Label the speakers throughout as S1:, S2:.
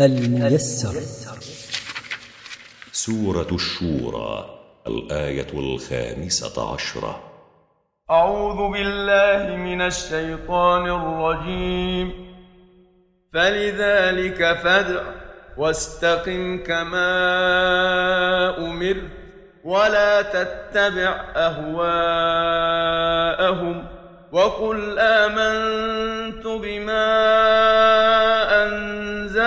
S1: الميسر.
S2: سورة الشورى الآية الخامسة عشرة.
S3: أعوذ بالله من الشيطان الرجيم. فلذلك فادع واستقم كما أمرت ولا تتبع أهواءهم وقل آمنت بما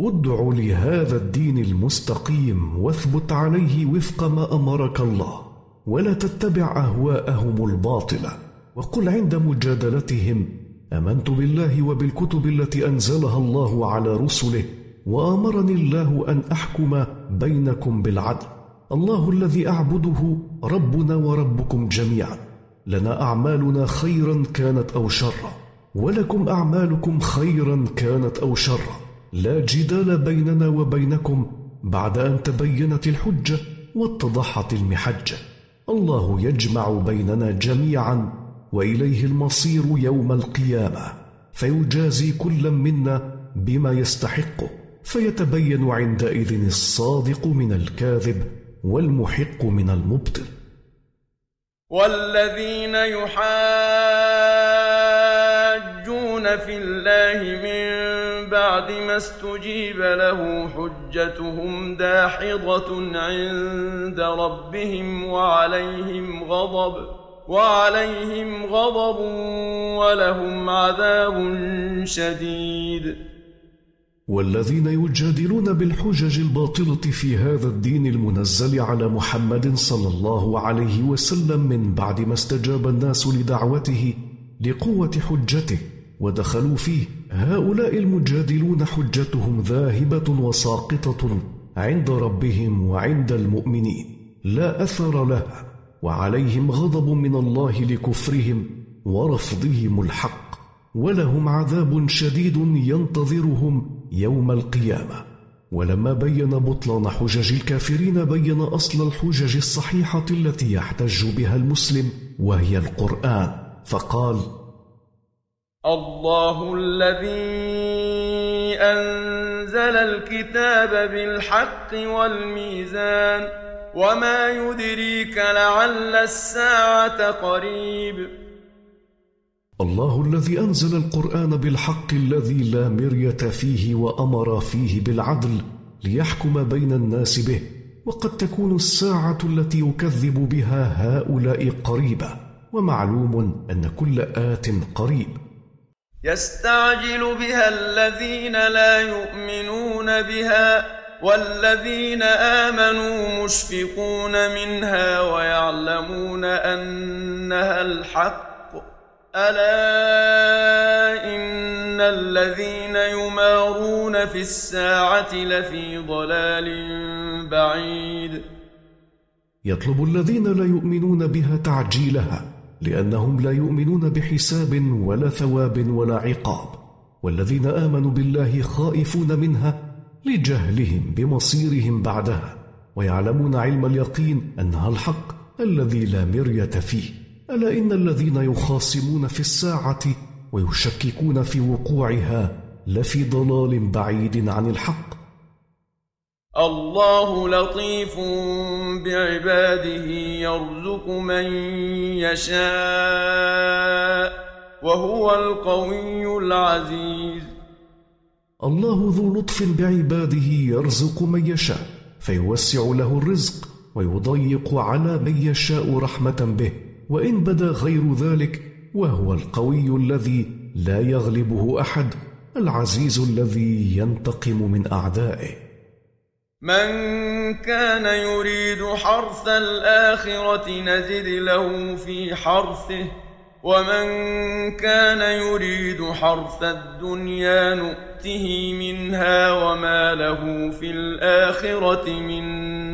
S4: ادع لهذا الدين المستقيم واثبت عليه وفق ما أمرك الله ولا تتبع أهواءهم الباطلة. وقل عند مجادلتهم آمنت بالله وبالكتب التي أنزلها الله على رسله وأمرني الله أن أحكم بينكم بالعدل. الله الذي أعبده ربنا وربكم جميعا. لنا أعمالنا خيرا كانت أو شرا ولكم أعمالكم خيرا كانت أو شرا. لا جدال بيننا وبينكم بعد أن تبينت الحجة واتضحت المحجة. الله يجمع بيننا جميعا وإليه المصير يوم القيامة. فيجازي كل منا بما يستحقه فيتبين عندئذ الصادق من الكاذب والمحق من المبطل.
S3: والذين في الله من بعد ما استجيب له حجتهم داحضة عند ربهم وعليهم غضب وعليهم غضب ولهم عذاب شديد
S4: والذين يجادلون بالحجج الباطلة في هذا الدين المنزل على محمد صلى الله عليه وسلم من بعد ما استجاب الناس لدعوته لقوة حجته. ودخلوا فيه. هؤلاء المجادلون حجتهم ذاهبة وساقطة عند ربهم وعند المؤمنين. لا أثر لها وعليهم غضب من الله لكفرهم ورفضهم الحق. ولهم عذاب شديد ينتظرهم يوم القيامة. ولما بين بطلان حجج الكافرين بين أصل الحجج الصحيحة التي يحتج بها المسلم وهي القرآن. فقال
S3: الله الذي أنزل الكتاب بالحق والميزان وما يدريك لعل الساعة قريب.
S4: الله الذي أنزل القرآن بالحق الذي لا مرية فيه وأمر فيه بالعدل ليحكم بين الناس به وقد تكون الساعة التي يكذب بها هؤلاء قريبة ومعلوم أن كل آت قريب.
S3: يستعجل بها الذين لا يؤمنون بها والذين آمنوا مشفقون منها ويعلمون أنها الحق. ألا إن الذين يمارون في الساعة لفي ضلال بعيد.
S4: يطلب الذين لا يؤمنون بها تعجيلها لأنهم لا يؤمنون بحساب ولا ثواب ولا عقاب والذين آمنوا بالله خائفون منها لجهلهم بمصيرهم بعدها ويعلمون علم اليقين أنها الحق الذي لا مرية فيه. ألا إن الذين يخاصمون في الساعة ويشككون في وقوعها لفي ضلال بعيد عن الحق؟
S3: الله لطيف بعباده يرزق من يشاء وهو القوي العزيز.
S4: الله ذو لطف بعباده يرزق من يشاء فيوسع له الرزق ويضيق على من يشاء رحمة به. وإن بدا غير ذلك وهو القوي الذي لا يغلبه أحد العزيز الذي ينتقم من أعدائه.
S3: من كان يريد حرث الآخرة نزد له في حرثه ومن كان يريد حرث الدنيا نؤته منها وما له في الآخرة من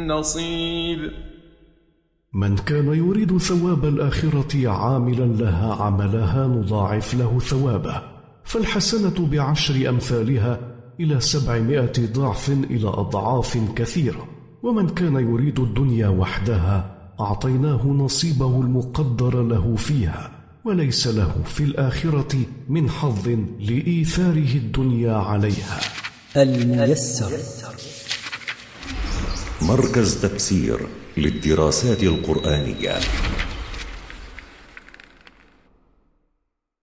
S3: نصيب.
S4: من كان يريد ثواب الآخرة عاملا لها عملها نضاعف له ثوابه فالحسنة بعشر أمثالها إلى سبعمائة ضعف إلى أضعاف كثيرة. ومن كان يريد الدنيا وحدها أعطيناه نصيبه المقدر له فيها وليس له في الآخرة من حظ لإيثاره الدنيا عليها.
S1: الميسر.
S2: مركز تفسير للدراسات القرآنية.